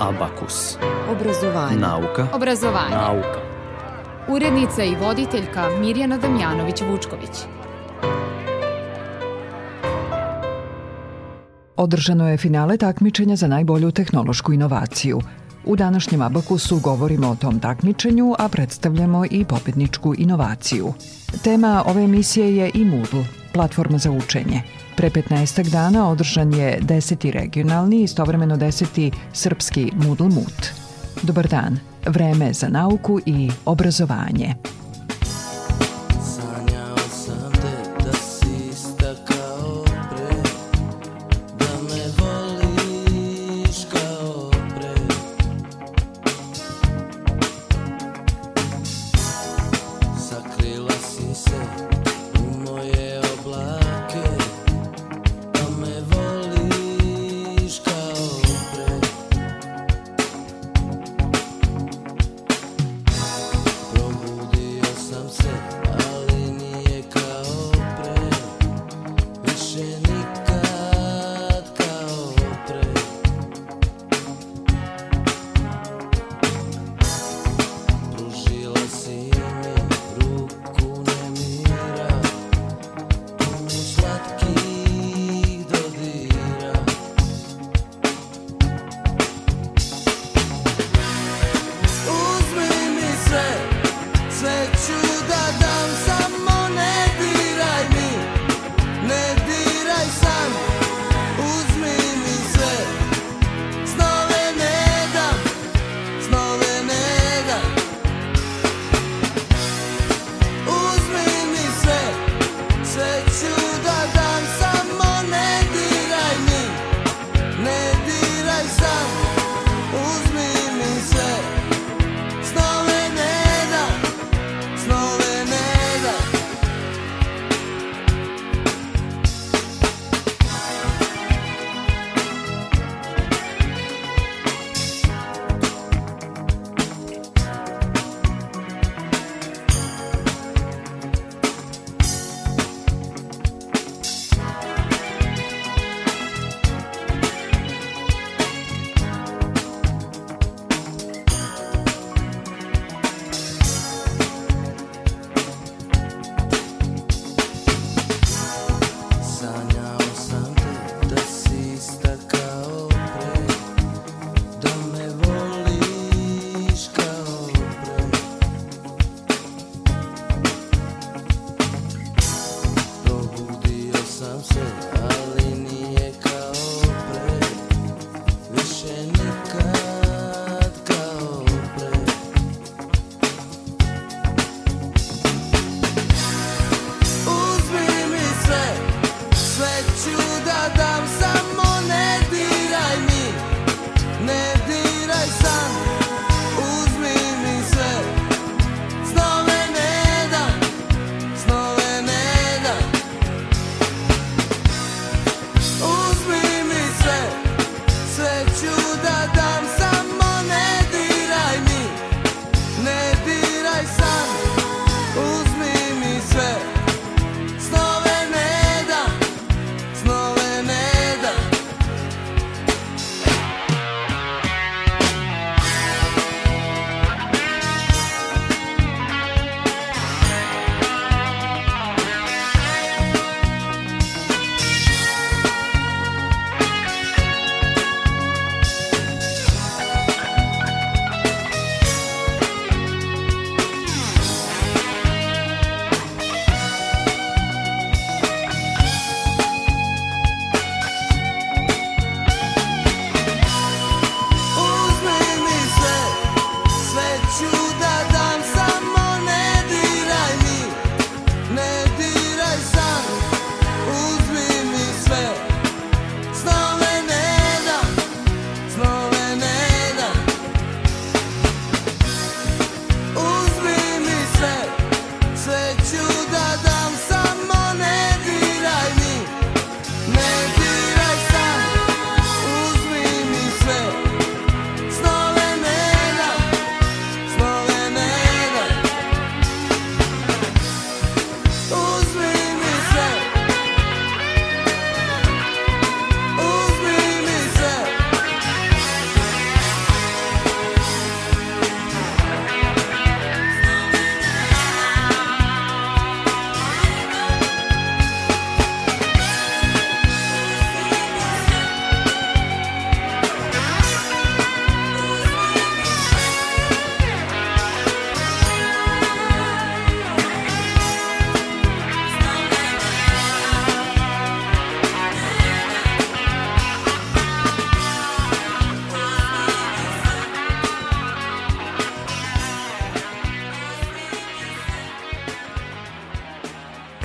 Abakus. Obrazovanje. Nauka. Obrazovanje. Nauka. Urednica i voditeljka Mirjana Damjanović-Vučković. Održano je finale takmičenja za najbolju tehnološku inovaciju. U današnjem Abakusu govorimo o tom takmičenju, a predstavljamo i pobedničku inovaciju. Tema ove emisije je i Moodle, platforma za učenje – Pre 15 dana održan je 10. regionalni i istovremeno 10. srpski Moodle Mood. Dobar dan, vreme za nauku i obrazovanje.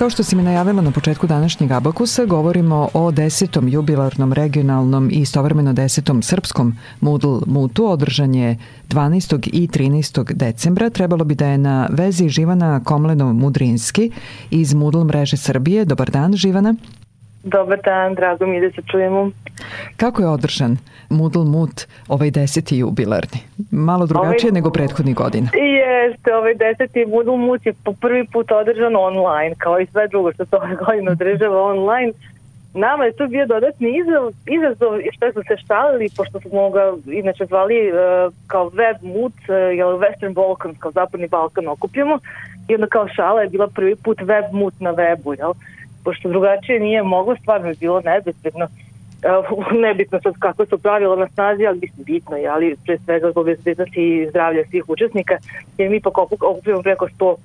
Kao što si mi najavila na početku današnjeg Abakusa, govorimo o desetom jubilarnom regionalnom i istovremeno desetom srpskom Moodle Mutu. Održan je 12. i 13. decembra. Trebalo bi da je na vezi Živana Komlenov-Mudrinski iz Moodle mreže Srbije. Dobar dan, Živana. Dobar dan, drago mi da se čujemo. Kako je održan Moodle Mut ovaj deseti jubilarni? Malo drugačije ovaj, nego prethodnih godina. Jeste, ovaj deseti Moodle Mut je po prvi put održan online, kao i sve drugo što se ove godine održava online. Nama je to bio dodatni izazov, izazov i što smo se štalili, pošto smo ga inače zvali uh, kao web mood, uh, jel Western Balkan, kao zapadni Balkan okupljamo. I onda kao šala je bila prvi put web mood na webu, jel? Pošto drugačije nije moglo, stvarno je bilo nebezbedno. Nebitno sad kako su pravila na snazi, ali mislim bitno je, ali pre svega zbog bezbednosti i zdravlja svih učesnika, jer mi ipak okupimo preko 100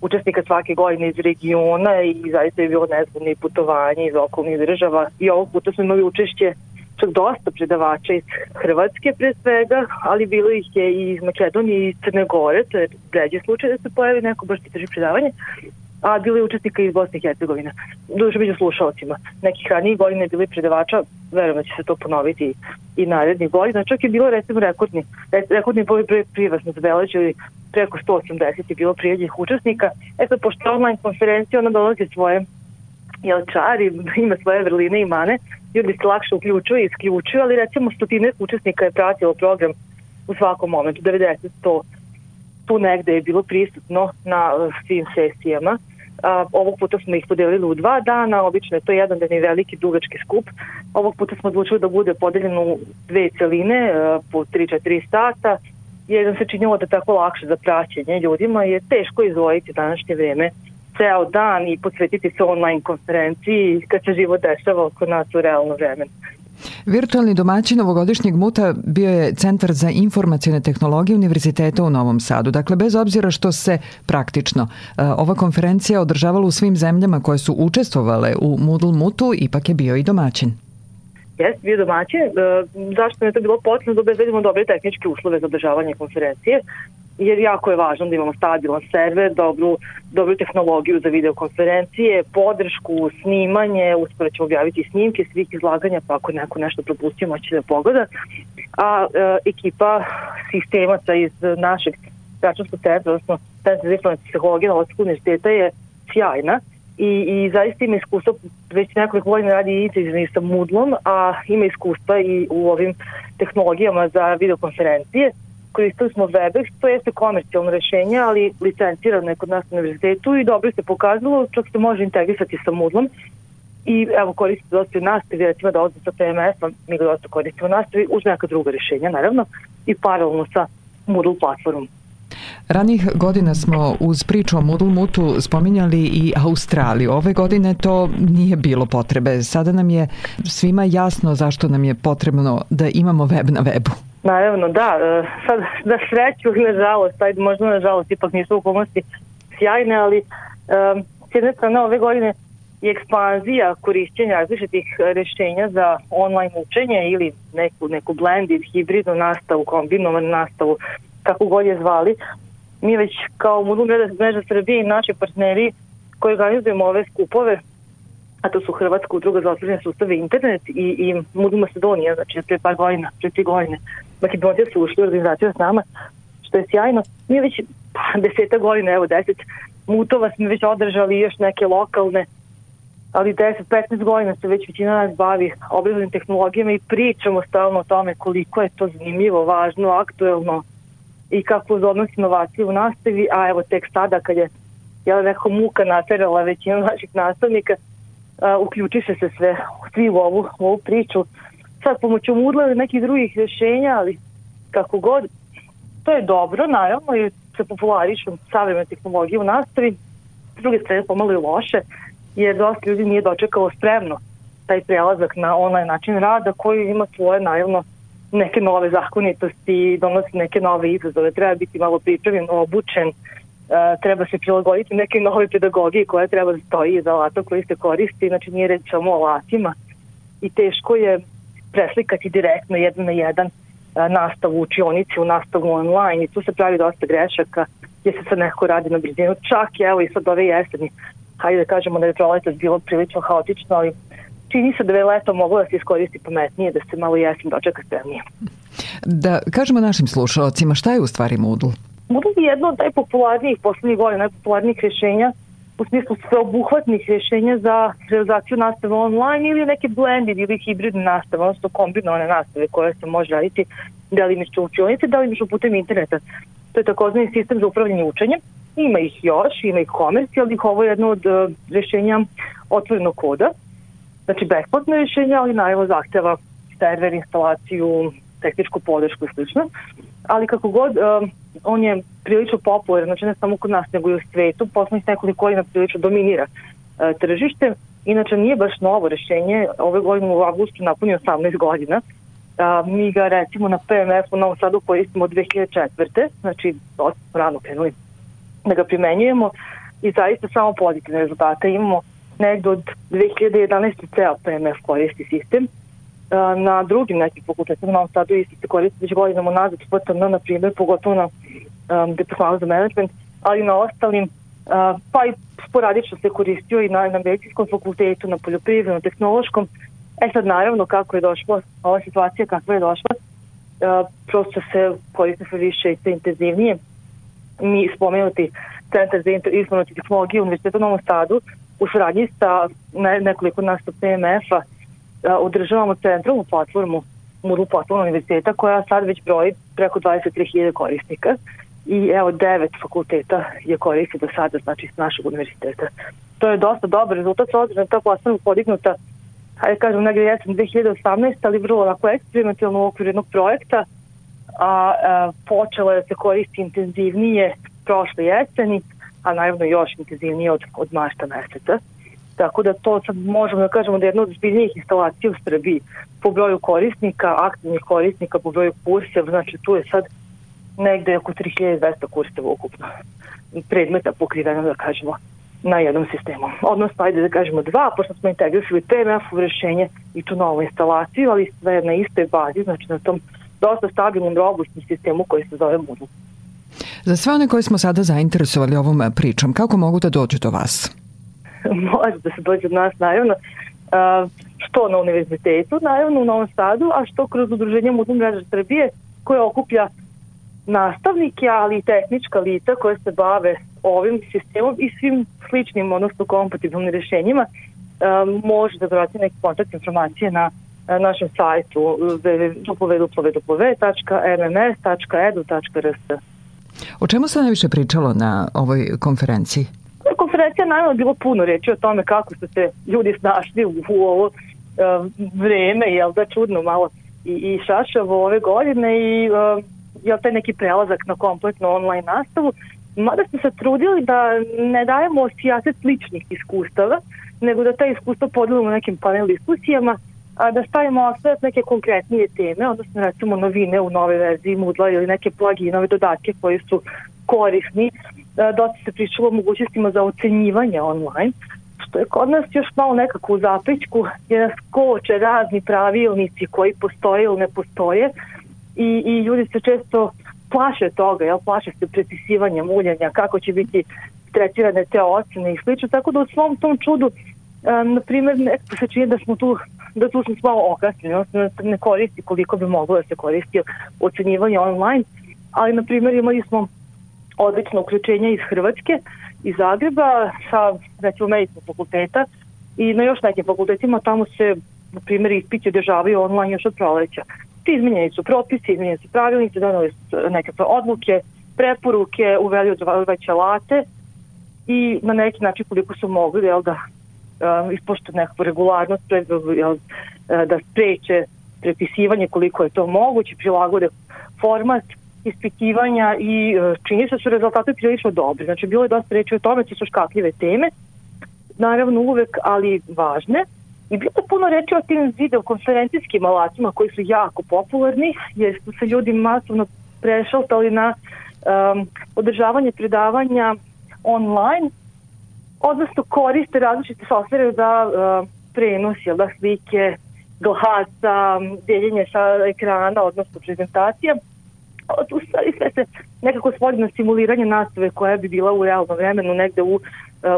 učesnika svake godine iz regiona i zaista je bilo nezgodno i putovanje iz okolnih država i ovog puta smo imali učešće čak dosta predavača iz Hrvatske pre svega, ali bilo ih je i iz Makedonije i Crne Gore, to je ređe slučaj da se pojavi neko baš drži predavanje, a bilo je učesnika iz Bosne i Hercegovine. Duže među slušalcima. Nekih ranijih godina je bilo i predavača, verujem da će se to ponoviti i narednih godina. Čak je bilo recimo rekordni, rekordni broj prije smo zabeležili preko 180 je bilo prijeđenih učesnika. Eto, pošto online konferencija, ona dolazi svoje jel čari, ima svoje vrline i mane, ljudi se lakše uključuju i isključuju, ali recimo stotine učesnika je pratilo program u svakom momentu, 90, 100, tu negde je bilo prisutno na uh, svim sesijama Ovog puta smo ih podelili u dva dana, obično je to jedan dan i veliki dugački skup. Ovog puta smo odlučili da bude podeljeno u dve celine po 3-4 sata, jer nam se činilo da tako lakše za praćenje ljudima je teško izvojiti današnje vreme ceo dan i posvetiti se online konferenciji kad se život dešava oko nas u realno vremenu. Virtualni domaćin ovogodišnjeg muta bio je Centar za informacijone tehnologije Univerziteta u Novom Sadu. Dakle, bez obzira što se praktično e, ova konferencija održavala u svim zemljama koje su učestvovale u Moodle Mutu, ipak je bio i domaćin. Jeste, bio domaćin. E, zašto je to bilo potrebno da obezbedimo dobre tehničke uslove za održavanje konferencije? Jer jako je važno da imamo stabilan server, dobru, dobru tehnologiju za videokonferencije, podršku, snimanje, uskoro ćemo objaviti snimke svih izlaganja, pa ako neko nešto propustio moći da pogleda. A e, ekipa sistemaca iz našeg računskog centra, odnosno Centra za informacijske tehnologije na Osijek univerziteta je sjajna i, i zaista ima iskustva, već nekoliko godina radi intenzivno sa Moodlom, a ima iskustva i u ovim tehnologijama za videokonferencije koristili smo Webex, to jeste komercijalno rešenje, ali licencirano je kod nas na univerzitetu i dobro se pokazalo, čak se može integrisati sa Moodlom i evo koristite dosta u nastavi, recimo da ovde sa PMS-om, mi ga dosta koristimo u nastavi, uz neka druga rešenja naravno i paralelno sa Moodle platformom. Ranih godina smo uz priču o Moodle Mutu spominjali i Australiju. Ove godine to nije bilo potrebe. Sada nam je svima jasno zašto nam je potrebno da imamo web na webu. Naravno, da. E, sad, da sreću, nažalost, ajde, možda nažalost, ipak nisu okolnosti sjajne, ali um, s jedne strane ove godine je ekspanzija korišćenja različitih rešenja za online učenje ili neku, neku blended, hibridnu nastavu, kombinovanu nastavu, kako god je zvali. Mi već kao Moodle mreža Srbije i naši partneri koji organizujemo ove skupove a to su Hrvatska udruga za otvorene sustave internet i, i Moodle Macedonija, znači pre par godina, pre tri godine. Makedonija su ušli u organizaciju s nama, što je sjajno. Mi već pa, deseta godina, evo deset mutova smo već održali još neke lokalne, ali 10-15 godina se već većina nas bavi obrazovnim tehnologijama i pričamo stalno o tome koliko je to zanimljivo, važno, aktuelno i kako odnosi inovacije u nastavi, a evo tek sada kad je jel, neko muka naterala većinu naših nastavnika, uh, uključi se sve, svi u ovu, u ovu priču. Sad pomoću Moodle ili nekih drugih rješenja, ali kako god, to je dobro, naravno, i se popularišu savremene tehnologije u nastavi. S druge strane, pomalo i loše, jer dosta ljudi nije dočekalo spremno taj prelazak na online način rada koji ima svoje, naravno, neke nove zakonitosti, donosi neke nove izazove, treba biti malo pripremljen, obučen, uh, treba se prilagoditi neke nove pedagogije koja treba da stoji iza alata koji se koristi, znači nije reći samo o alatima i teško je preslikati direktno jedan na jedan nastavu u učionici, u nastavu online i tu se pravi dosta grešaka gdje se sad neko radi na brzinu, čak evo i sad ove jeseni hajde da kažemo da je proletas bilo prilično haotično, ali čini se da je leto moglo da se iskoristi pametnije, da se malo jesen dočeka spremnije. Da kažemo našim slušalcima šta je u stvari Moodle? Moodle je jedno od najpopularnijih poslednjih godina, najpopularnijih rešenja u smislu sveobuhvatnih rješenja za realizaciju nastave online ili neke blended ili hibridne nastave, odnosno kombinovane nastave koje se može raditi delimično u učionici, delimično putem interneta. To je takozvani sistem za upravljanje učenjem. Ima ih još, ima ih komercijalnih, ovo je jedno od uh, rješenja otvorenog koda. Znači, besplatno rješenje, ali naravno zahteva server, instalaciju, tehničku podršku i slično. Ali kako god, uh, on je prilično popularan, znači ne samo kod nas, nego i u svetu, poslednjih nekoliko godina prilično dominira uh, tržište. Inače, nije baš novo rešenje, ove godine u avgustu napunio 18 godina. A, mi ga recimo na PMF u Novom Sadu koristimo od 2004. Znači, dosta rano krenuli da ga primenjujemo i zaista samo pozitivne rezultate imamo negde od 2011. ceo PMF koristi sistem. A, na drugim nekim fakultetima u Novom Sadu isto se koristi već godinama nazad na primjer, pogotovo na um, Department za management, ali na ostalim Uh, pa i sporadično se koristio i na, na medicinskom fakultetu, na poljoprivrednom, tehnološkom, E sad naravno kako je došlo, ova situacija kakva je došla, uh, prosto se koriste sve više i sve intenzivnije. Mi spomenuti Centar za informacije tehnologije Univerziteta u Novom Sadu u sradnji sa ne, nekoliko nas od PMF-a uh, održavamo centralnu platformu Moodle platformu univerziteta koja sad već broji preko 23.000 korisnika i evo devet fakulteta je koristi do sada, znači s našeg univerziteta. To je dosta dobar rezultat, s obzirom da ta platforma podignuta hajde kažem, negdje jesen 2018, ali vrlo lako eksperimentalno u okviru jednog projekta, a, a počela je da se koristi intenzivnije prošle jeseni, a naravno još intenzivnije od, od marta meseca. Tako da to sad možemo da kažemo da je jedna od zbiljnijih instalacija u Srbiji po broju korisnika, aktivnih korisnika, po broju kurseva, znači tu je sad negde oko 3200 kurseva ukupno predmeta pokriveno, da kažemo, na jednom sistemu. Odnosno, ajde da kažemo dva, pošto smo integrisali PMF u rešenje i tu novu instalaciju, ali sve na istoj bazi, znači na tom dosta stabilnom robustnom sistemu koji se zove Moodle. Za sve one koje smo sada zainteresovali ovom pričom, kako mogu da dođu do vas? Može da se dođe od nas, naravno, što na univerzitetu, naravno u Novom Sadu, a što kroz udruženje Moodle mreža Srbije koje okuplja nastavnike, ali i tehnička lica koje se bave ovim sistemom i svim sličnim, odnosno kompatibilnim rešenjima, um, može da vrati neke kontakt informacije na našem sajtu www.mms.edu.rs. O čemu se najviše pričalo na ovoj konferenciji? Na konferencija naravno bilo puno reći o tome kako su se ljudi snašli u, u ovo vreme, jel da čudno malo i, i šašavo ove godine i jel taj neki prelazak na kompletnu online nastavu, mada smo se trudili da ne dajemo osijaset ličnih iskustava, nego da ta iskustva podelimo nekim panel diskusijama, a da stavimo akcent neke konkretnije teme, odnosno recimo novine u nove verziji Moodle ili neke pluginove dodatke koji su korisni. Dosta se pričalo o mogućnostima za ocenjivanje online, što je kod nas još malo nekako u zapećku, jer nas koče razni pravilnici koji postoje ili ne postoje, i, i ljudi se često plaše toga, jel, plaše se prepisivanja, muljenja, kako će biti tretirane te ocene i slično, tako da u svom tom čudu, na primjer, nekako se čini da smo tu da tu smo malo okasnili, odnosno ne koristi koliko bi moglo da se koristi ocenjivanje online, ali na primjer imali smo odlično uključenje iz Hrvatske, iz Zagreba, sa recimo medicinskog fakulteta i na još nekim fakultetima tamo se na primjer ispiti održavaju online još od proleća. Izmenjeni su propisi, izmenjeni su pravilnici, donali su nekakve odluke, preporuke, uveli odvajće alate i na neki način koliko su mogli jel, da uh, ispoštu nekakvu regularnost, jel, da spreče prepisivanje koliko je to moguće, prilagode format ispitivanja i uh, čini se da su rezultate prilično dobri. Znači, bilo je dosta reći o tome, to su škakljive teme, naravno uvek, ali važne. I bilo je puno reći o tim videokonferencijskim alatima koji su jako popularni, jer su se ljudi masovno prešaltali na um, održavanje predavanja online, odnosno koriste različite softvere za uh, prenos, jel da, slike, glasa, deljenje sa ekrana, odnosno prezentacija. U stvari sve se nekako svodi na simuliranje nastave koja bi bila u realnom vremenu negde u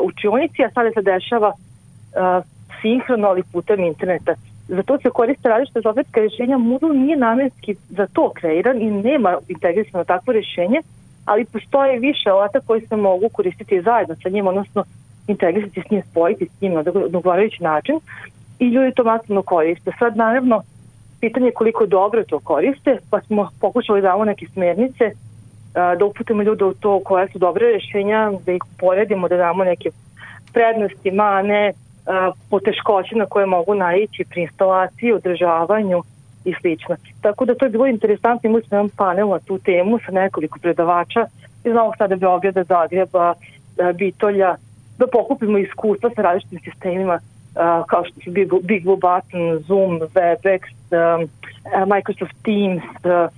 učionici, a sada se dešava uh, sinhrono, ali putem interneta. Za to se koriste različite softverska rješenja. Moodle nije namenski za to kreiran i nema integrisano takvo rješenje, ali postoje više alata koji se mogu koristiti zajedno sa njim, odnosno integrisati s njim, spojiti s njim na dogovarajući način i ljudi to masivno koriste. Sad, naravno, pitanje je koliko dobro to koriste, pa smo pokušali da damo neke smernice, da uputimo ljude u to koja su dobre rešenja, da ih poredimo, da damo neke prednosti, mane, poteškoće na koje mogu naići pri instalaciji, održavanju i slično. Tako da to je bilo interesantno, imali smo jedan panel na tu temu sa nekoliko predavača iz Novog Sada Beograda, Zagreba, Bitolja, da pokupimo iskustva sa različitim sistemima kao što su Big, Big Blue Button, Zoom, WebEx, Microsoft Teams, uh,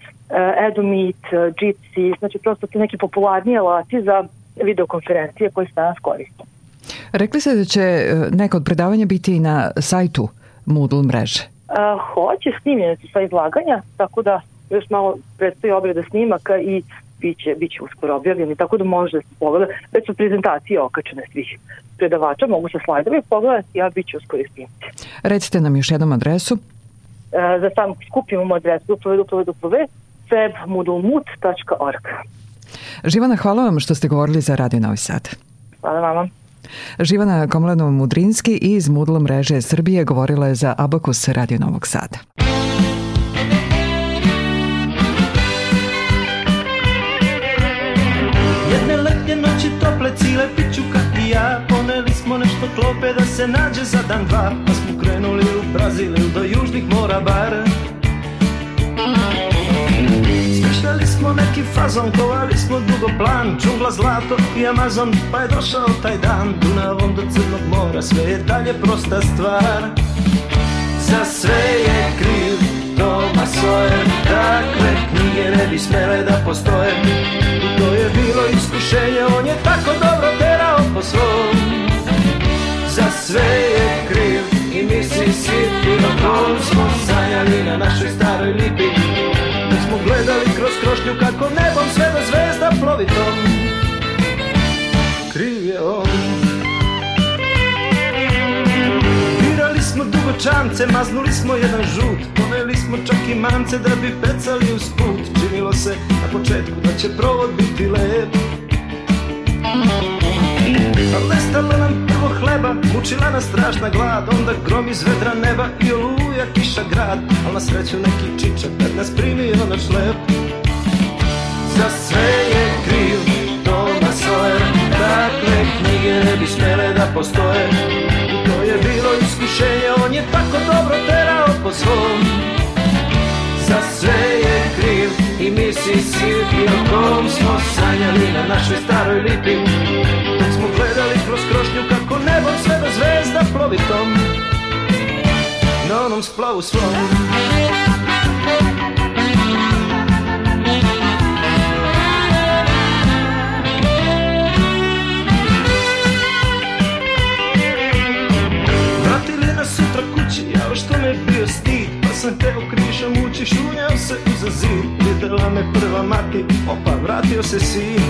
Jitsi, znači prosto ti neki popularniji alati za videokonferencije koje se danas koriste. Rekli ste da će neka od predavanja biti i na sajtu Moodle mreže. Uh, hoće, snimljene su sva izlaganja, tako da još malo predstoji obrada snimaka i biće, biće uskoro objavljeni, tako da može da se pogleda. Već su prezentacije okačene svih predavača, mogu se slajdovi pogledati, a bit će uskoro snimci. Recite nam još jednom adresu. E, za sam skup imamo adresu www.webmoodlemut.org. Živana, hvala vam što ste govorili za Radio Novi Sad. Hvala vama. Živana Komlenov-Mudrinski iz Moodle mreže Srbije govorila je za Abakus Radio Novog Sada. noći tople cile pićuka i ja Poneli smo nešto klope da se nađe za dan dva Pa smo krenuli u Brazil do južnih mora bar smo neki fazon, kovali smo dugo plan Džungla, zlato i Amazon, pa je došao taj dan. Dunavom do Crnog mora, sve je dalje prosta stvar. Za sve je kriv Toma Sawyer Takve knjige ne bi smele da postoje. To je bilo iskušenje, on je tako dobro terao po svom. Za sve je kriv i Mississippi Na kom smo sanjali na našoj staroj lipi. Smo gledali krošnju kako nebom sve do zvezda plovi tom Kriv je on. Birali smo dugočance, maznuli smo jedan žut. Poneli smo čak i mance da bi pecali uz put. Činilo se na početku da će provod biti lep. A nestalo nam prvo hleba, mučila nas strašna glad. Onda grom iz vedra neba i oluja kiša grad. Al na sreću neki čičak kad nas primio na šlep Za sve je kriv. Toma Sawyer Takve knjige ne bi smele da postoje. To je bilo iskušenje, on je tako dobro terao po svom. Za sve je kriv i Mississippi O kom smo sanjali na našoj staroj lipi. Dok smo gledali kroz krošnju kako nebo sve do zvezda plovi tom Na onom splavu svom sutra kući, jao što me bio stid? Pa sam teo krišom ući, šunjao se uza zid Videla me prva mati, opa, vratio se sin.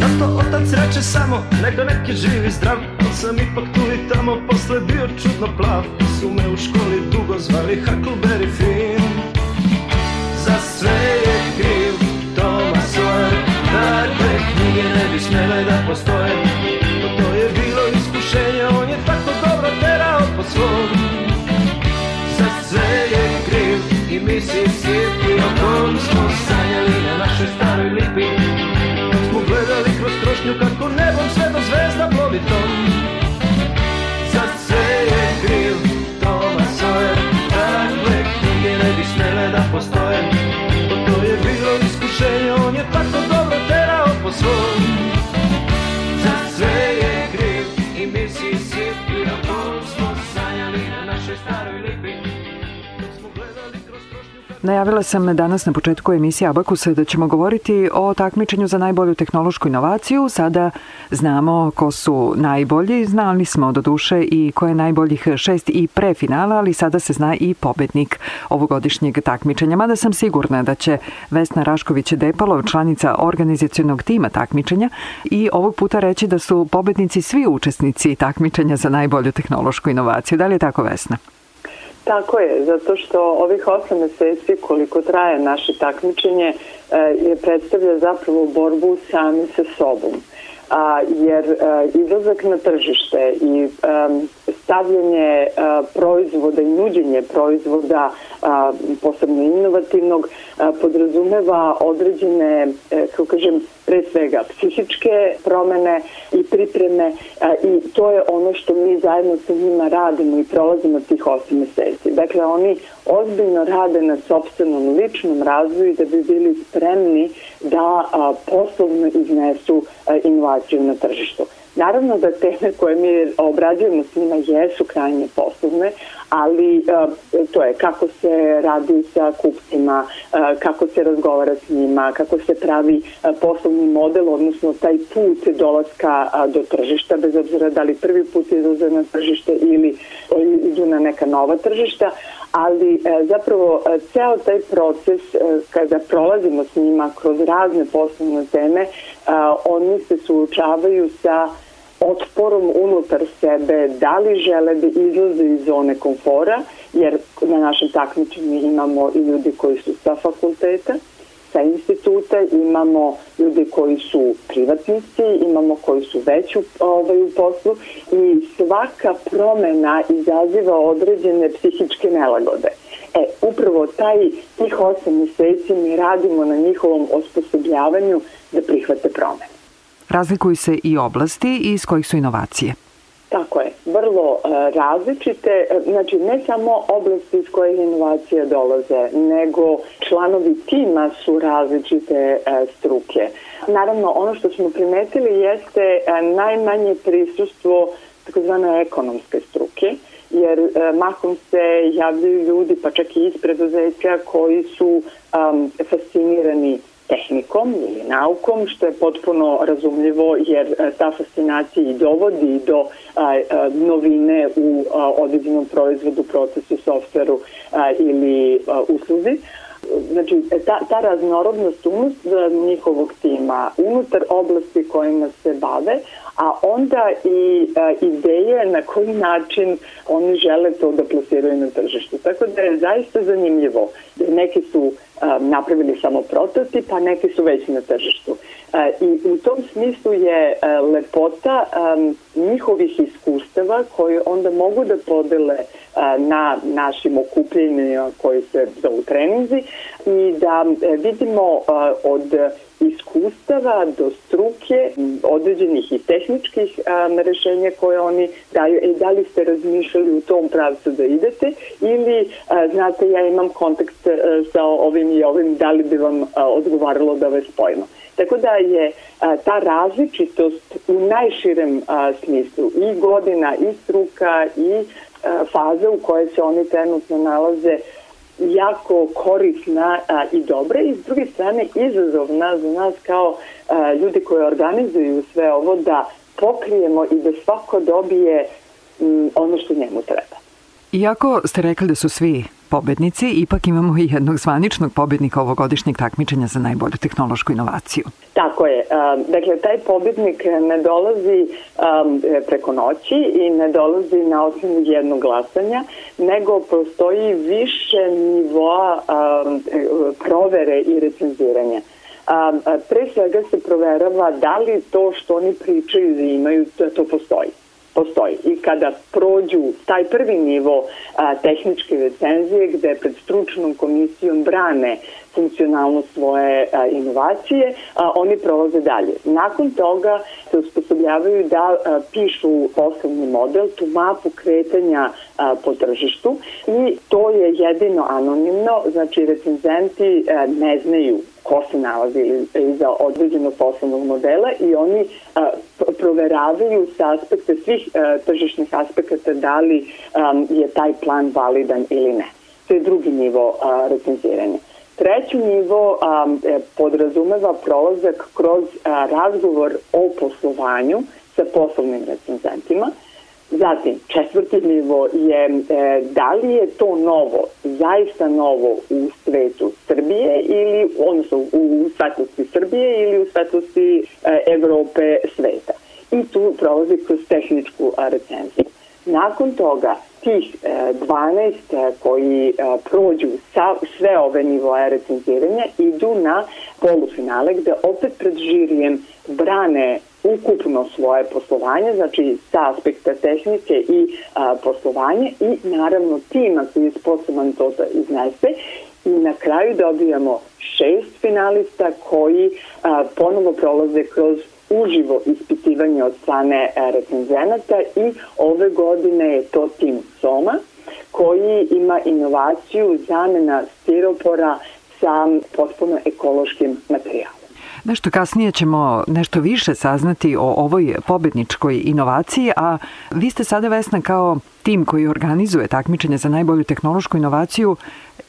Na to otac reče samo, neka neki živi zdrav. Al sam ipak tu i tamo, posle bio čudno plav. Su me u školi dugo zvali Huckleberry Finn. Za sve je kriv Toma Sawyer Takve knjige ne bi smele da postoje i Mississippi O kom smo sanjali Najavila sam danas na početku emisije Abakusa da ćemo govoriti o takmičenju za najbolju tehnološku inovaciju. Sada znamo ko su najbolji, znali smo do duše i ko je najboljih šest i pre finala, ali sada se zna i pobednik ovogodišnjeg takmičenja. Mada sam sigurna da će Vesna Rašković-Depalov, članica organizacijonog tima takmičenja, i ovog puta reći da su pobednici svi učesnici takmičenja za najbolju tehnološku inovaciju. Da li je tako, Vesna? Tako je, zato što ovih osam meseci koliko traje naše takmičenje e, je predstavlja zapravo borbu sami sa sobom. A, jer a, e, izlazak na tržište i a, stavljanje a, proizvoda i nuđenje proizvoda a, posebno inovativnog a, podrazumeva određene, a, e, kako kažem, pre svega psihičke promene i pripreme a, i to je ono što mi zajedno sa njima radimo i prolazimo tih 8 meseci. Dakle, oni ozbiljno rade na sobstvenom ličnom razvoju da bi bili spremni da a, poslovno iznesu a, inovaciju na tržištu. Naravno da teme koje mi obrađujemo s njima jesu krajnje poslovne, ali uh, to je kako se radi sa kupcima, uh, kako se razgovara s njima, kako se pravi uh, poslovni model, odnosno taj put dolaska do tržišta, bez obzira da li prvi put izlaze na tržište ili idu na neka nova tržišta, ali zapravo ceo taj proces kada prolazimo s njima kroz razne poslovne teme, oni se suočavaju sa otporom unutar sebe, da li žele da izlaze iz zone komfora, jer na našem takmičenju imamo i ljudi koji su sa fakulteta, sa instituta, imamo ljudi koji su privatnici, imamo koji su već u, ovaj, u poslu i svaka promena izaziva određene psihičke nelagode. E, upravo taj, tih osam meseci mi radimo na njihovom osposobljavanju da prihvate promene. Razlikuju se i oblasti iz kojih su inovacije. Tako je, vrlo e, različite, e, znači ne samo oblasti iz kojih inovacije dolaze, nego članovi tima su različite e, struke. Naravno, ono što smo primetili jeste najmanje prisustvo takozvane ekonomske struke, jer mahom se javljaju ljudi, pa čak i iz preduzeća, koji su um, fascinirani tehnikom ili naukom, što je potpuno razumljivo jer e, ta fascinacija i dovodi do e, novine u određenom proizvodu, procesu, softveru ili usluzi. Znači, ta, ta raznorodnost unutar njihovog tima, unutar oblasti kojima se bave, a onda i a, ideje na koji način oni žele to da plasiraju na tržištu. Tako da je zaista zanimljivo. Da neki su napravili samo prototip, a neki su već na tržištu. I u tom smislu je lepota njihovih iskustava koje onda mogu da podele na našim okupljenjima koji se zovu treninzi i da e, vidimo od iskustava do struke određenih i tehničkih um, rešenja koje oni daju. E, da li ste razmišljali u tom pravcu da idete ili, a, znate, ja imam kontakt a, sa ovim i ovim, da li bi vam a, odgovaralo da vas spojimo. Tako da je a, ta različitost u najširem a, smislu i godina i struka i faza u kojoj se oni trenutno nalaze jako korisna a, i dobra i s druge strane izazovna za nas kao a, ljudi koji organizuju sve ovo da pokrijemo i da svako dobije m, ono što njemu treba. Iako ste rekli da su svi pobednici, ipak imamo i jednog zvaničnog pobednika ovogodišnjeg takmičenja za najbolju tehnološku inovaciju. Tako je. Dakle, taj pobednik ne dolazi preko noći i ne dolazi na osnovu jednog glasanja, nego postoji više nivoa provere i recenziranja. Pre svega se proverava da li to što oni pričaju da imaju, da to postoji postoji. I kada prođu taj prvi nivo a, tehničke recenzije gde pred stručnom komisijom brane funkcionalnost svoje a, inovacije, a, oni prolaze dalje. Nakon toga se usposobljavaju da a, pišu poslovni model, tu mapu kretanja a, po tržištu i to je jedino anonimno, znači recenzenti a, ne znaju ko se nalazi iza određenog poslovnog modela i oni a, proveravaju sa aspekta svih a, tržišnih aspekata da li a, je taj plan validan ili ne. To je drugi nivo a, recenziranja. Treći nivo a, e, podrazumeva prolazak kroz a, razgovor o poslovanju sa poslovnim recenzentima. Zatim, četvrti nivo je e, da li je to novo, zaista novo u svetu Srbije ili, odnosno u svetlosti Srbije ili u svetlosti e, Evrope sveta. I tu prolazi kroz tehničku recenziju. Nakon toga tih 12 e, koji e, prođu sa sve ove nivoje recenziranja idu na polufinale gde opet pred žirijem brane ukupno svoje poslovanje, znači sa aspekta tehnike i a, poslovanje i naravno tima koji je sposoban to da iznese i na kraju dobijamo šest finalista koji a, ponovo prolaze kroz uživo ispitivanje od strane e, recenzenata i ove godine je to tim Soma koji ima inovaciju zamena stiropora sa potpuno ekološkim materijalom. Nešto kasnije ćemo nešto više saznati o ovoj pobedničkoj inovaciji, a vi ste sada Vesna kao tim koji organizuje takmičenje za najbolju tehnološku inovaciju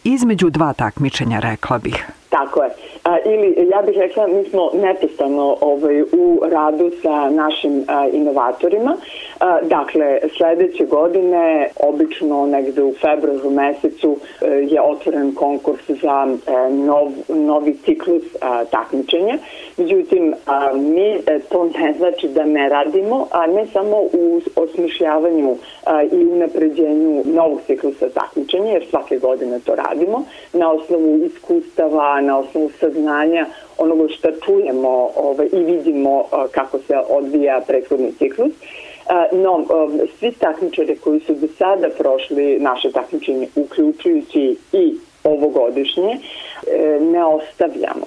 između dva takmičenja, rekla bih. Tako je. A, ili ja bih rekla mi smo nepistano ovaj, u radu sa našim a, inovatorima. A, dakle, sledeće godine, obično negde u februaru mesecu a, je otvoren konkurs za a, nov, novi ciklus a, takmičenja. Međutim, a, mi a, e, to ne znači da ne radimo, a ne samo u osmišljavanju a, i unapređenju novog ciklusa takmičenja, jer svake godine to radimo, na osnovu iskustava, na osnovu saznanja onoga što čujemo ovaj, i vidimo kako se odvija prethodni ciklus. No, svi takmičari koji su do sada prošli naše takmičenje, uključujući i ovogodišnje, ne ostavljamo.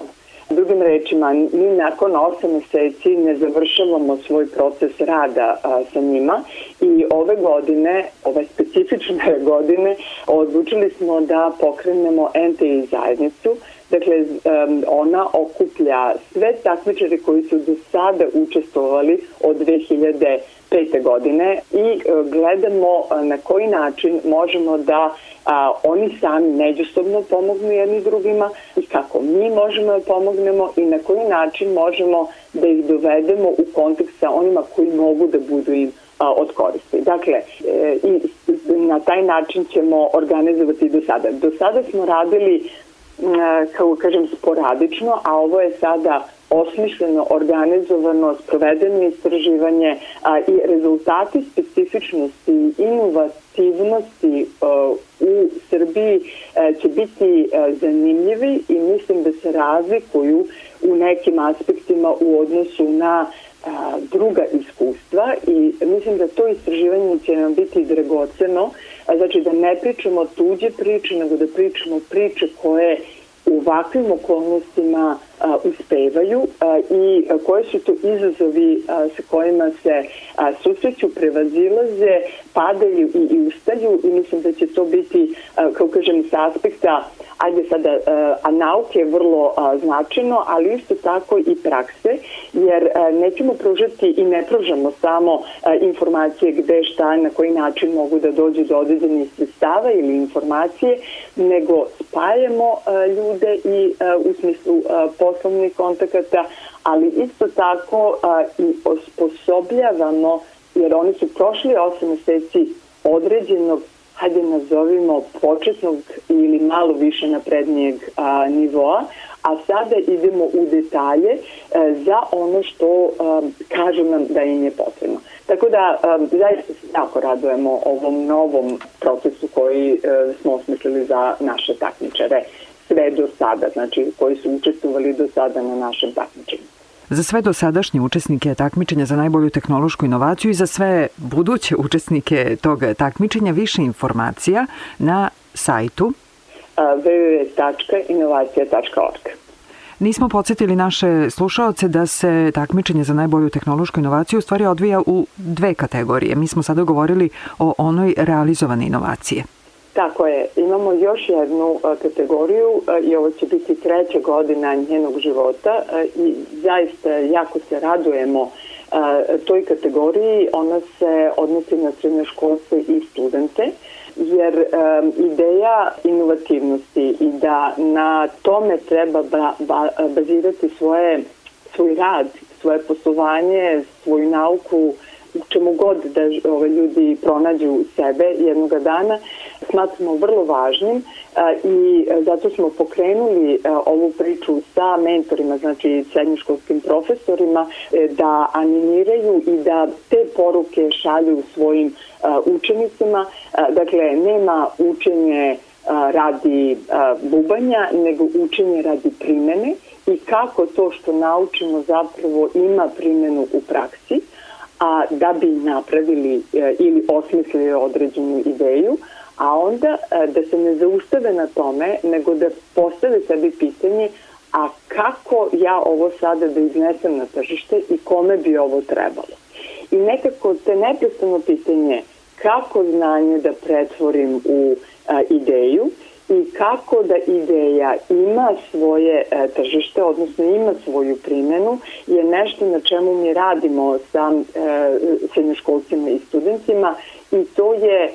Drugim rečima, mi nakon 8 meseci ne završavamo svoj proces rada a, sa njima i ove godine, ove specifične godine, odlučili smo da pokrenemo NTI zajednicu Dakle, ona okuplja sve takmičare koji su do sada učestvovali od 2005. godine i e, gledamo e, na koji način možemo da oni sami međusobno pomognu jedni drugima i kako mi možemo da pomognemo i na koji način možemo da ih dovedemo u kontekst sa onima koji mogu da budu im od koristi. Dakle, e, i na taj način ćemo organizovati do sada. Do sada smo radili kao kažem sporadično, a ovo je sada osmišljeno, organizovano, sprovedeno istraživanje a, i rezultati specifičnosti i inovativnosti a, u Srbiji a, će biti a, zanimljivi i mislim da se razlikuju u nekim aspektima u odnosu na a, druga iskustva i mislim da to istraživanje će nam biti dragoceno, znači da ne pričamo tuđe priče, nego da pričamo priče koje u ovakvim okolnostima a, uspevaju a, i a, koje su to izazovi a, sa kojima se a, susreću, prevazilaze, padaju i, i ustaju i mislim da će to biti, a, kao kažem, sa aspekta ajde sada, a, a nauke je vrlo a, značajno, ali isto tako i prakse, jer a, nećemo pružati i ne pružamo samo a, informacije gde, šta, na koji način mogu da dođu do određenih sredstava ili informacije, nego spajamo a, ljude i a, u smislu a, poslovnih kontakata, ali isto tako a, i osposobljavamo, jer oni su prošli 8 meseci određenog hajde nazovimo početnog ili malo više naprednijeg a, nivoa, a sada idemo u detalje a, e, za ono što a, kažu nam da im je potrebno. Tako da a, zaista se jako radujemo ovom novom procesu koji a, e, smo osmislili za naše takmičare sve do sada, znači koji su učestvovali do sada na našem takmičenju. Za sve dosadašnje učesnike takmičenja za najbolju tehnološku inovaciju i za sve buduće učesnike tog takmičenja više informacija na sajtu www.inovacija.org. Nismo podsjetili naše slušaoce da se takmičenje za najbolju tehnološku inovaciju u stvari odvija u dve kategorije. Mi smo sada govorili o onoj realizovane inovacije. Tako je, imamo još jednu kategoriju i ovo će biti treća godina njenog života i zaista jako se radujemo toj kategoriji. Ona se odnosi na srednjoškolce i studente jer um, ideja inovativnosti i da na tome treba ba, ba, bazirati svoje, svoj rad, svoje poslovanje, svoju nauku, u čemu god da ove, ljudi pronađu sebe jednog dana, smatramo vrlo važnim i zato smo pokrenuli a, ovu priču sa mentorima, znači srednjoškolskim profesorima, e, da animiraju i da te poruke šalju svojim učenicima. Dakle, nema učenje radi bubanja, nego učenje radi primene i kako to što naučimo zapravo ima primenu u praksi a da bi napravili e, ili osmislili određenu ideju, a onda e, da se ne zaustave na tome, nego da postave sebi pitanje a kako ja ovo sada da iznesem na tržište i kome bi ovo trebalo. I nekako te neprestano pitanje kako znanje da pretvorim u a, ideju i kako da ideja ima svoje e, tržište, odnosno ima svoju primenu, je nešto na čemu mi radimo sa e, srednjoškolcima i studentima i to je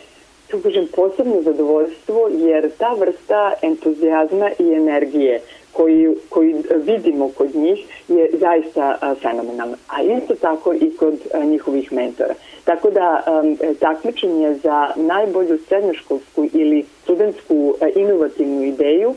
tu kažem, posebno zadovoljstvo jer ta vrsta entuzijazma i energije koji, koji vidimo kod njih je zaista fenomenalna. A isto tako i kod njihovih mentora. Tako da um, takmičenje za najbolju srednjoškolsku ili studentsku inovativnu ideju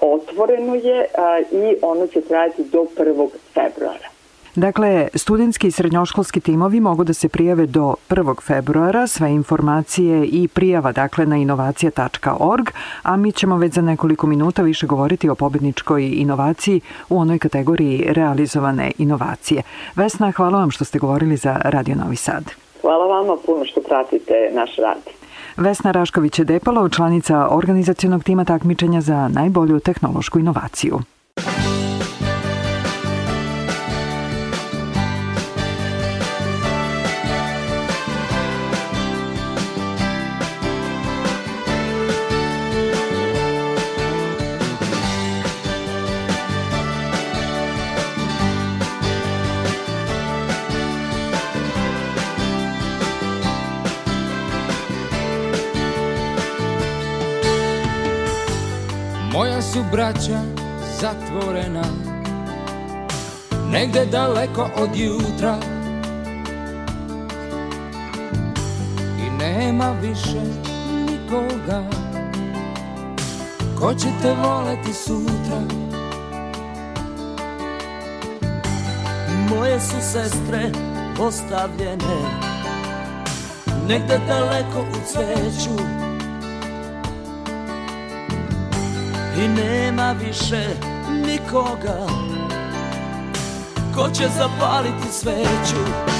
otvoreno je i ono će trajati do 1. februara. Dakle, studentski i srednjoškolski timovi mogu da se prijave do 1. februara, sve informacije i prijava dakle na inovacija.org, a mi ćemo već za nekoliko minuta više govoriti o pobedničkoj inovaciji u onoj kategoriji realizovane inovacije. Vesna, hvala vam što ste govorili za Radio Novi Sad. Hvala vama puno što pratite naš rad. Vesna Rašković je Depalo, članica organizacionog tima takmičenja za najbolju tehnološku inovaciju. Braća zatvorena. Negde daleko od jutra. I nema više nikoga. Ko će te voleti sutra? Moje su sestre ostavljene Negde daleko u cveću i nema više nikoga. Ko će zapaliti sveću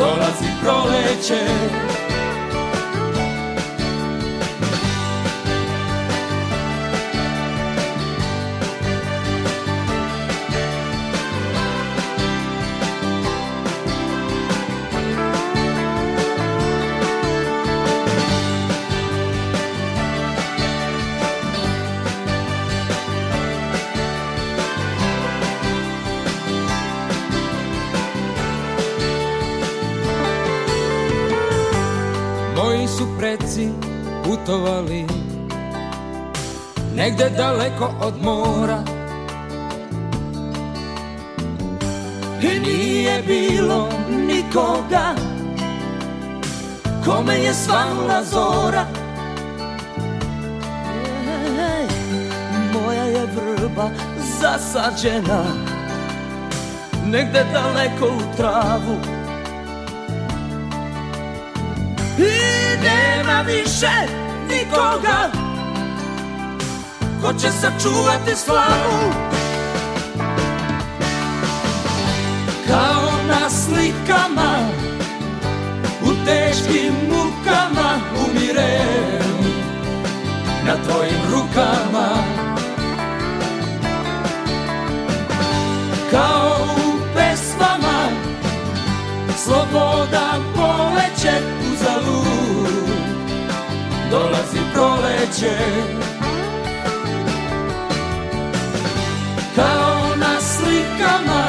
Dolazi proleće preci putovali. Negde daleko od mora. I nije bilo nikoga Kome je svanula zora. Moja je vrba zasađena Negde daleko u travu više nikoga. Ko će sačuvati slavu? Kao na slikama U teškim mukama umire proleće Kao na slikama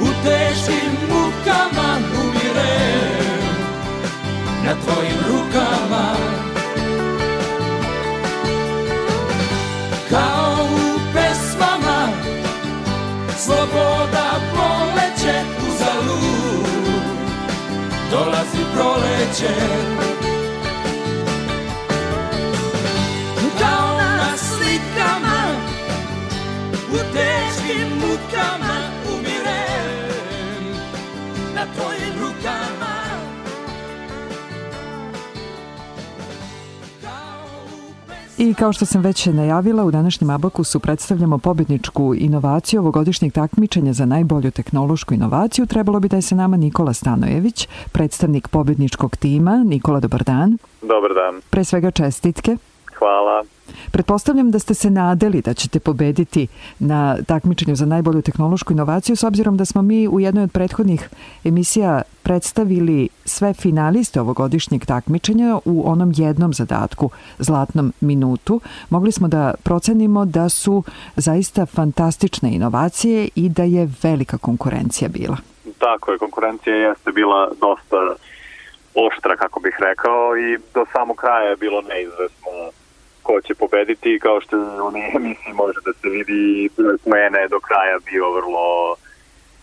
U teškim mukama umirem Na tvojim rukama. Kao u pesmama Sloboda poleće u zalud Dolazi proleće I kao što sam već najavila, u današnjem Abakusu predstavljamo pobedničku inovaciju ovogodišnjeg takmičenja za najbolju tehnološku inovaciju. Trebalo bi da je sa nama Nikola Stanojević, predstavnik pobedničkog tima. Nikola, dobar dan. Dobar dan. Pre svega čestitke. Hvala. Pretpostavljam da ste se nadeli da ćete pobediti na takmičenju za najbolju tehnološku inovaciju s obzirom da smo mi u jednoj od prethodnih emisija predstavili sve finaliste ovogodišnjeg takmičenja u onom jednom zadatku, zlatnom minutu. Mogli smo da procenimo da su zaista fantastične inovacije i da je velika konkurencija bila. Tako je, konkurencija jeste bila dosta oštra, kako bih rekao, i do samog kraja je bilo neizvesno ko će pobediti, kao što u emisiji može da se vidi, mene do kraja bio vrlo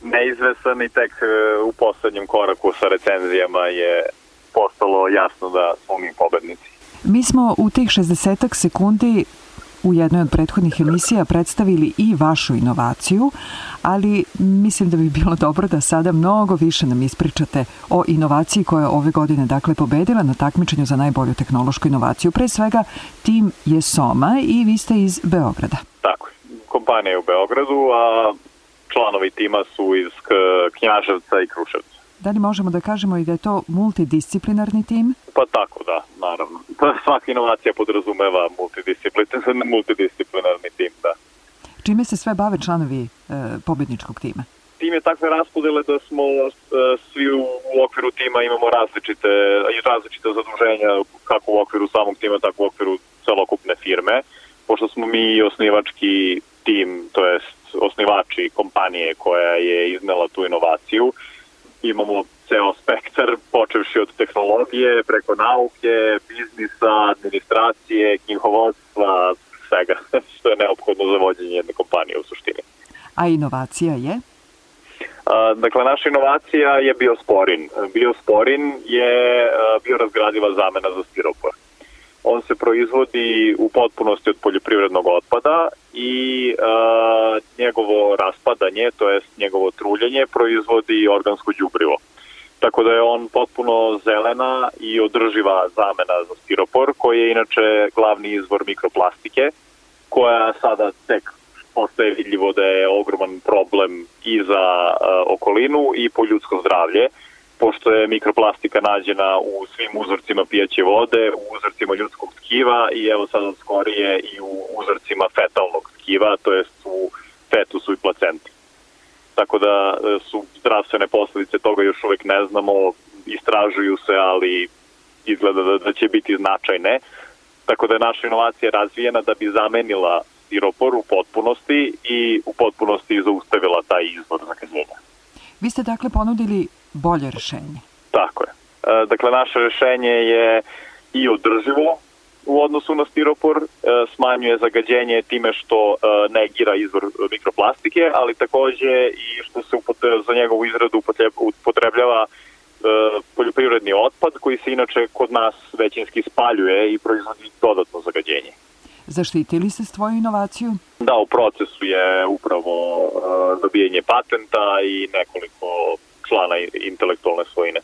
neizvesan i tek e, u poslednjem koraku sa recenzijama je postalo jasno da smo mi pobednici. Mi smo u tih 60 sekundi u jednoj od prethodnih emisija predstavili i vašu inovaciju, ali mislim da bi bilo dobro da sada mnogo više nam ispričate o inovaciji koja je ove godine dakle pobedila na takmičenju za najbolju tehnološku inovaciju. Pre svega, tim je Soma i vi ste iz Beograda. Tako. Kompanija je u Beogradu, a članovi tima su iz Knjaževca i Kruševca. Da li možemo da kažemo i da je to multidisciplinarni tim? Pa tako, da, naravno. Svaka inovacija podrazumeva multidisciplinarni, multidisciplinarni tim, da. Čime se sve bave članovi e, pobedničkog tima? Tim je takve raspodele da smo e, svi u, u okviru tima imamo različite, različite zaduženja kako u okviru samog tima, tako u okviru celokupne firme. Pošto smo mi osnivački tim, to jest osnivači kompanije koja je iznela tu inovaciju, imamo ceo spektar, počevši od tehnologije, preko nauke, biznisa, administracije, knjihovodstva, svega što je neophodno za vođenje jedne kompanije u suštini. A inovacija je? A, dakle, naša inovacija je biosporin. Biosporin je biorazgradiva zamena za stiropor. On se proizvodi u potpunosti od poljoprivrednog otpada i a, njegovo raspadanje, to jest njegovo truljenje, proizvodi organsko đubrivo. Tako da je on potpuno zelena i održiva zamena za stiropor, koji je inače glavni izvor mikroplastike, koja sada tek postaje vidljivo da je ogroman problem i za uh, okolinu i po ljudsko zdravlje, pošto je mikroplastika nađena u svim uzorcima pijaće vode, u uzorcima ljudskog tkiva i evo sad skorije i u uzorcima fetalnog tkiva, to jest u fetusu i placenti. Tako da su zdravstvene posledice toga još uvek ne znamo, istražuju se, ali izgleda da, da će biti značajne. Tako da je naša inovacija razvijena da bi zamenila stiropor u potpunosti i u potpunosti zaustavila taj izvor zakaženja. Vi ste dakle ponudili bolje rešenje. Tako je. Dakle, naše rešenje je i održivo u odnosu na stiropor, smanjuje zagađenje time što negira izvor mikroplastike, ali takođe i što se za njegovu izradu upotrebljava poljoprivredni otpad koji se inače kod nas većinski spaljuje i proizvodi dodatno zagađenje. Zaštitili ste svoju inovaciju? Da, u procesu je upravo dobijenje patenta i nekoliko člana intelektualne svojine.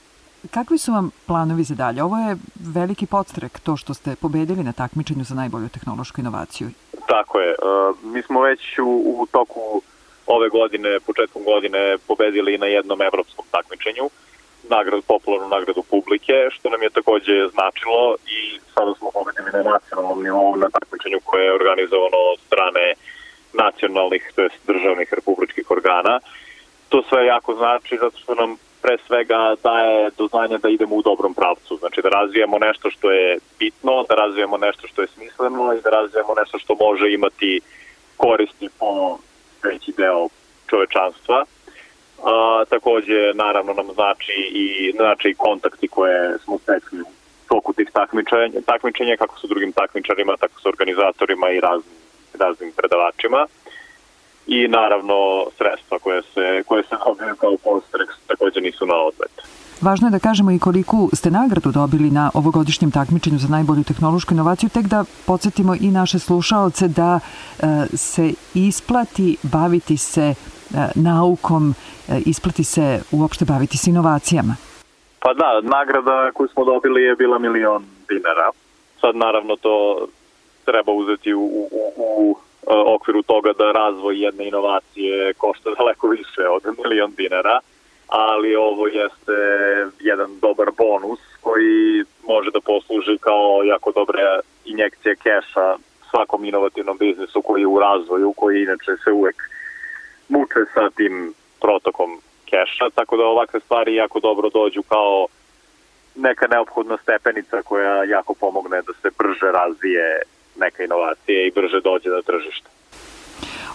Kakvi su vam planovi za dalje? Ovo je veliki podstrek, to što ste pobedili na takmičenju za najbolju tehnološku inovaciju. Tako je. Uh, mi smo već u, u toku ove godine, početkom godine, pobedili na jednom evropskom takmičenju nagradu, popularnu nagradu publike, što nam je takođe značilo i sada smo pobedili na nacionalnom nivou na takmičenju koje je organizovano od strane nacionalnih, to jest državnih republičkih organa. To sve jako znači zato što nam pre svega daje do znanja da idemo u dobrom pravcu. Znači da razvijamo nešto što je bitno, da razvijamo nešto što je smisleno i da razvijamo nešto što može imati koristi po veći deo čovečanstva. A, takođe, naravno, nam znači i, znači i kontakti koje smo stekli u toku tih takmičenja, takmičenja kako su drugim takmičarima, tako su organizatorima i raznim, raznim predavačima i naravno sredstva koje se, koje se dobiju kao poster takođe nisu na odlet. Važno je da kažemo i koliko ste nagradu dobili na ovogodišnjem takmičenju za najbolju tehnološku inovaciju, tek da podsjetimo i naše slušaoce da e, se isplati baviti se e, naukom, e, isplati se uopšte baviti se inovacijama. Pa da, nagrada koju smo dobili je bila milion dinara. Sad naravno to treba uzeti u, u, u okviru toga da razvoj jedne inovacije košta daleko više od milion dinara, ali ovo jeste jedan dobar bonus koji može da posluži kao jako dobra injekcija keša svakom inovativnom biznisu koji je u razvoju, koji inače se uvek muče sa tim protokom keša, tako da ovakve stvari jako dobro dođu kao neka neophodna stepenica koja jako pomogne da se brže razvije neka inovacija i brže dođe na tržište.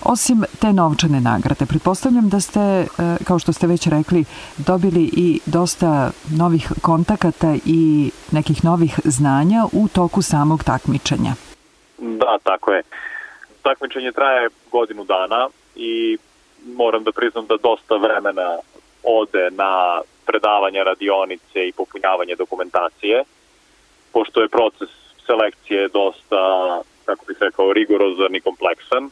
Osim te novčane nagrade, pretpostavljam da ste, e, kao što ste već rekli, dobili i dosta novih kontakata i nekih novih znanja u toku samog takmičenja. Da, tako je. Takmičenje traje godinu dana i moram da priznam da dosta vremena ode na predavanje radionice i popunjavanje dokumentacije, pošto je proces selekcije dosta, kako bih rekao, rigorozan i kompleksan,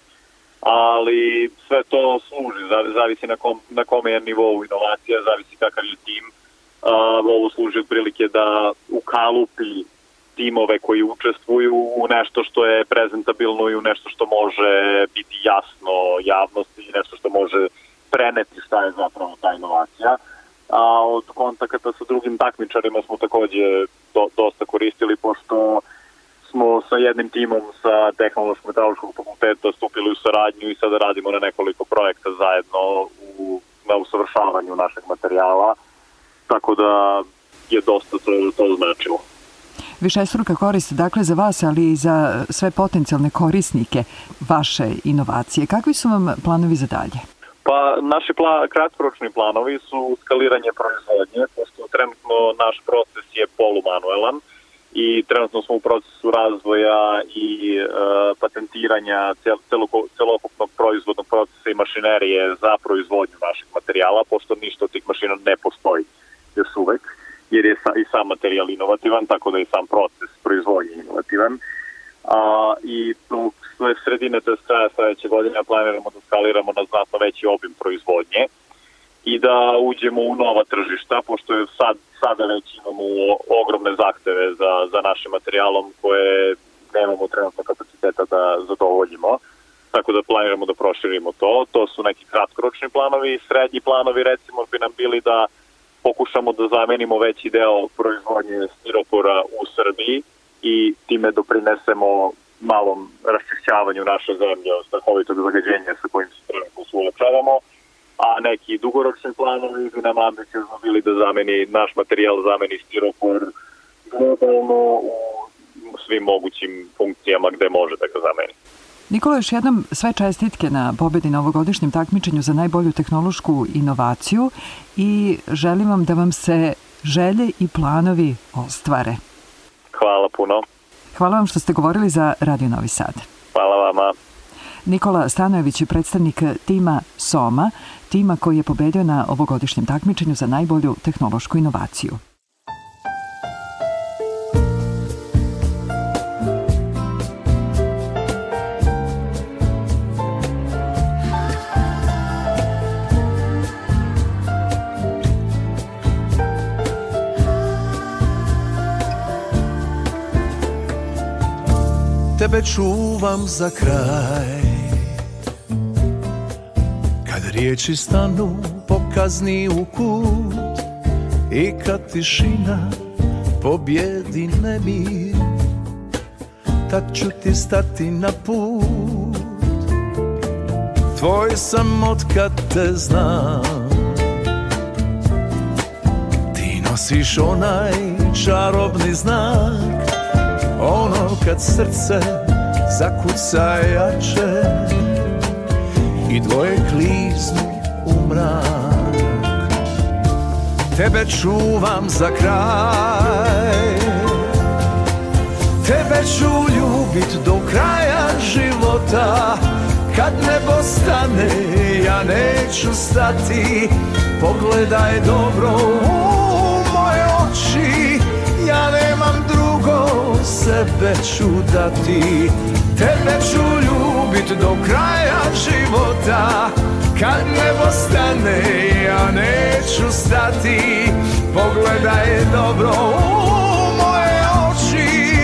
ali sve to služi, zavisi na, kom, na kome je nivou inovacija, zavisi kakav je tim. Uh, ovo služi otprilike da ukalupi timove koji učestvuju u nešto što je prezentabilno i u nešto što može biti jasno javnosti i nešto što može preneti šta je zapravo ta inovacija. A od kontakata sa drugim takmičarima smo takođe do, dosta koristili, pošto smo sa jednim timom sa Tehnološkog metalurškog fakulteta stupili u saradnju i sada radimo na nekoliko projekta zajedno u, na usavršavanju našeg materijala, tako da je dosta to, to značilo. Višestruka korist dakle za vas, ali i za sve potencijalne korisnike vaše inovacije. Kakvi su vam planovi za dalje? Pa naši pla, kratkoročni planovi su skaliranje proizvodnje, pošto trenutno naš proces je polumanuelan, i trenutno smo u procesu razvoja i e, patentiranja cel, celokupnog proizvodnog procesa i mašinerije za proizvodnju naših materijala, pošto ništa od tih mašina ne postoji još uvek, jer je sa, i sam materijal inovativan, tako da je sam proces proizvodnje inovativan. A, I sve sredine, to je kraja sledeće godine, planiramo da skaliramo na znatno veći obim proizvodnje i da uđemo u nova tržišta, pošto je sad, sada već imamo ogromne zahteve za, za našim materijalom koje nemamo trenutno kapaciteta da zadovoljimo. Tako da planiramo da proširimo to. To su neki kratkoročni planovi. Srednji planovi recimo bi nam bili da pokušamo da zamenimo veći deo proizvodnje stiropora u Srbiji i time doprinesemo malom raščišćavanju naše zemlje od strahovitog zagađenja sa kojim se trenutno suočavamo a neki dugoročni planovi bi nam ambiciozno bili da zameni naš materijal, zameni stiropor globalno u svim mogućim funkcijama gde može da ga zameni. Nikola, još jednom sve čestitke na pobedi na ovogodišnjem takmičenju za najbolju tehnološku inovaciju i želim vam da vam se želje i planovi ostvare. Hvala puno. Hvala vam što ste govorili za Radio Novi Sad. Hvala vama. Nikola Stanojević je predstavnik tima SOMA, tima koji je pobedio na ovogodišnjem takmičenju za najbolju tehnološku inovaciju. Tebe čuvam za kraj Riječi stanu pokazni u kut I kad tišina pobjedi nemir Tad ću ti stati na put. Tvoj sam od kad te znam. Ti nosiš onaj čarobni znak Ono kad srce zakuca jače I dvoje kliznu u mrak. Tebe čuvam za kraj. Tebe ću ljubit do kraja života. Kad nebo stane ja neću stati. Pogledaj dobro u moje oči. Ja nemam drugo sebe ću dati. Tebe ću ljubit do kraja života. Kad nebo stane ja neću stati. Pogledaj dobro u moje oči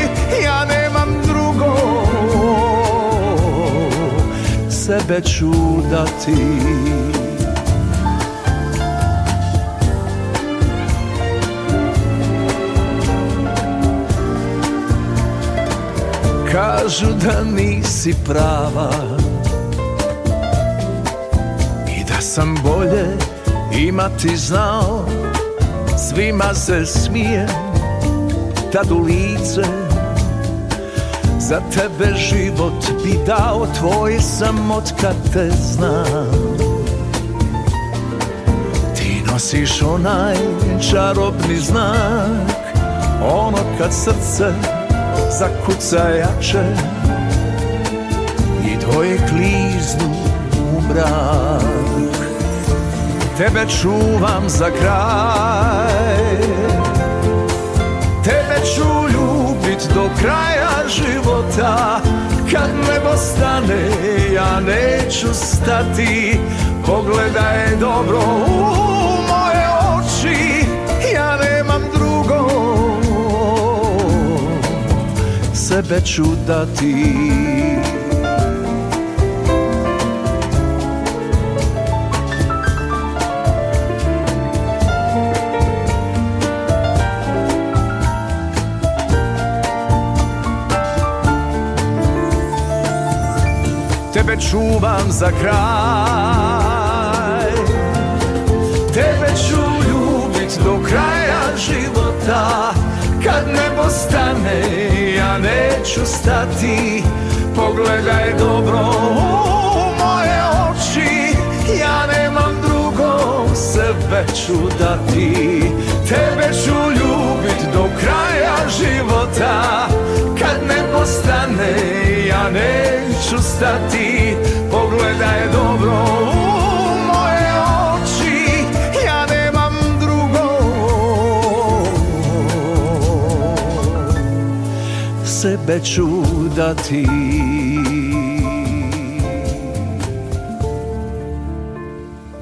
Ja nemam drugo. Sebe ću dati Kažu da nisi prava I da sam bolje imati znao. Svima se smijem tad u lice Za tebe život bi dao Tvoj sam od kad te znam. Ti nosiš onaj čarobni znak Ono kad srce zakuca jače I dvoje kliznu u mrak. Tebe čuvam za kraj. Tebe ću ljubit do kraja života. Kad nebo stane ja neću stati. Pogledaj dobro u Sebe ću dati Tebe čuvam za kraj. Tebe ću ljubit do kraja života. Kad nebo stane neću stati. Pogledaj dobro u moje oči. Ja nemam drugo sebe ću dati. Tebe ću ljubit do kraja života. Kad nebo stane ja neću stati. Pogledaj dobro Sebe ću dati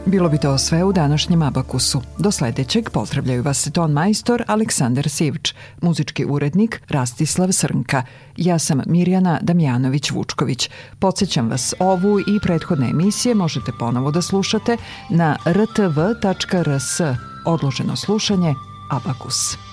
Bilo bi to sve u današnjem Abakusu. Do sledećeg pozdravljaju vas ton majstor Aleksandar Sivč, muzički urednik Rastislav Srnka. Ja sam Mirjana Damjanović-Vučković. Podsećam vas, ovu i prethodne emisije možete ponovo da slušate na rtv.rs. Odloženo slušanje Abakus.